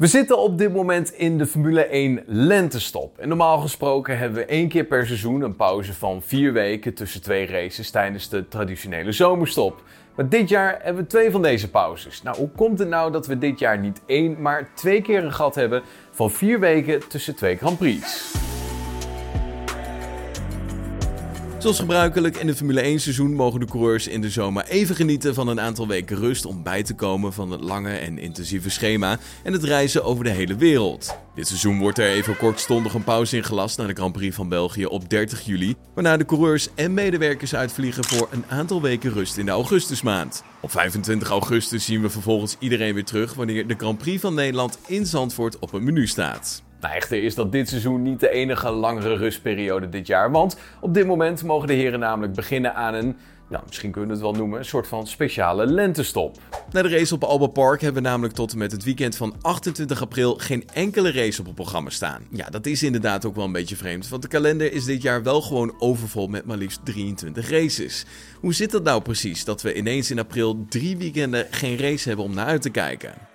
We zitten op dit moment in de Formule 1 lentestop. En normaal gesproken hebben we één keer per seizoen een pauze van vier weken tussen twee races tijdens de traditionele zomerstop. Maar dit jaar hebben we twee van deze pauzes. Nou, hoe komt het nou dat we dit jaar niet één, maar twee keer een gat hebben van vier weken tussen twee Grand Prix? Zoals gebruikelijk in het Formule 1 seizoen mogen de coureurs in de zomer even genieten van een aantal weken rust om bij te komen van het lange en intensieve schema en het reizen over de hele wereld. Dit seizoen wordt er even kortstondig een pauze ingelast naar de Grand Prix van België op 30 juli, waarna de coureurs en medewerkers uitvliegen voor een aantal weken rust in de augustusmaand. Op 25 augustus zien we vervolgens iedereen weer terug wanneer de Grand Prix van Nederland in Zandvoort op het menu staat. Nou, echter is dat dit seizoen niet de enige langere rustperiode dit jaar. Want op dit moment mogen de heren namelijk beginnen aan een, nou, misschien kunnen we het wel noemen, een soort van speciale lentestop. Na de race op Alba Park hebben we namelijk tot en met het weekend van 28 april geen enkele race op het programma staan. Ja, dat is inderdaad ook wel een beetje vreemd, want de kalender is dit jaar wel gewoon overvol met maar liefst 23 races. Hoe zit dat nou precies, dat we ineens in april drie weekenden geen race hebben om naar uit te kijken?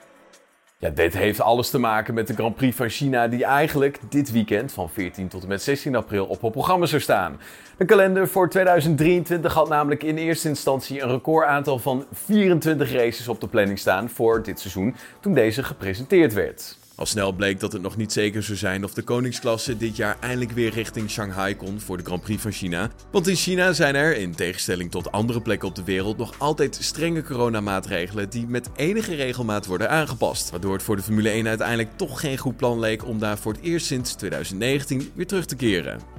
Ja, dit heeft alles te maken met de Grand Prix van China, die eigenlijk dit weekend van 14 tot en met 16 april op het programma zou staan. De kalender voor 2023 had namelijk in eerste instantie een recordaantal van 24 races op de planning staan voor dit seizoen, toen deze gepresenteerd werd. Al snel bleek dat het nog niet zeker zou zijn of de koningsklasse dit jaar eindelijk weer richting Shanghai kon voor de Grand Prix van China. Want in China zijn er, in tegenstelling tot andere plekken op de wereld, nog altijd strenge coronamaatregelen die met enige regelmaat worden aangepast. Waardoor het voor de Formule 1 uiteindelijk toch geen goed plan leek om daar voor het eerst sinds 2019 weer terug te keren.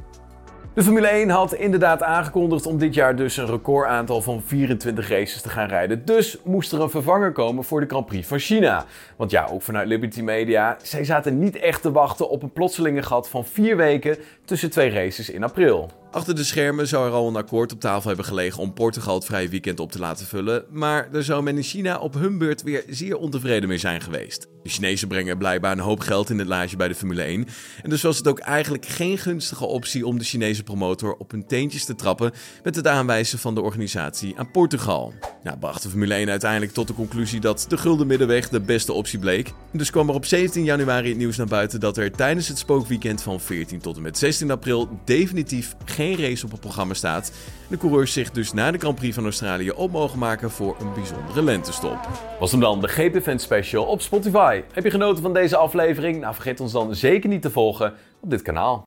De Formule 1 had inderdaad aangekondigd om dit jaar dus een recordaantal van 24 races te gaan rijden. Dus moest er een vervanger komen voor de Grand Prix van China. Want ja, ook vanuit Liberty Media, zij zaten niet echt te wachten op een plotselinge gat van 4 weken tussen twee races in april. Achter de schermen zou er al een akkoord op tafel hebben gelegen om Portugal het vrije weekend op te laten vullen, maar daar zou men in China op hun beurt weer zeer ontevreden mee zijn geweest. De Chinezen brengen blijkbaar een hoop geld in het laadje bij de Formule 1 en dus was het ook eigenlijk geen gunstige optie om de Chinese promotor op hun teentjes te trappen met het aanwijzen van de organisatie aan Portugal. Nou, bracht de Formule 1 uiteindelijk tot de conclusie dat de gulden middenweg de beste optie bleek. Dus kwam er op 17 januari het nieuws naar buiten dat er tijdens het spookweekend van 14 tot en met 16 april definitief geen race op het programma staat. De coureurs zich dus na de Grand Prix van Australië op mogen maken voor een bijzondere lentestop. Was hem dan de GP Event Special op Spotify. Heb je genoten van deze aflevering? Nou, vergeet ons dan zeker niet te volgen op dit kanaal.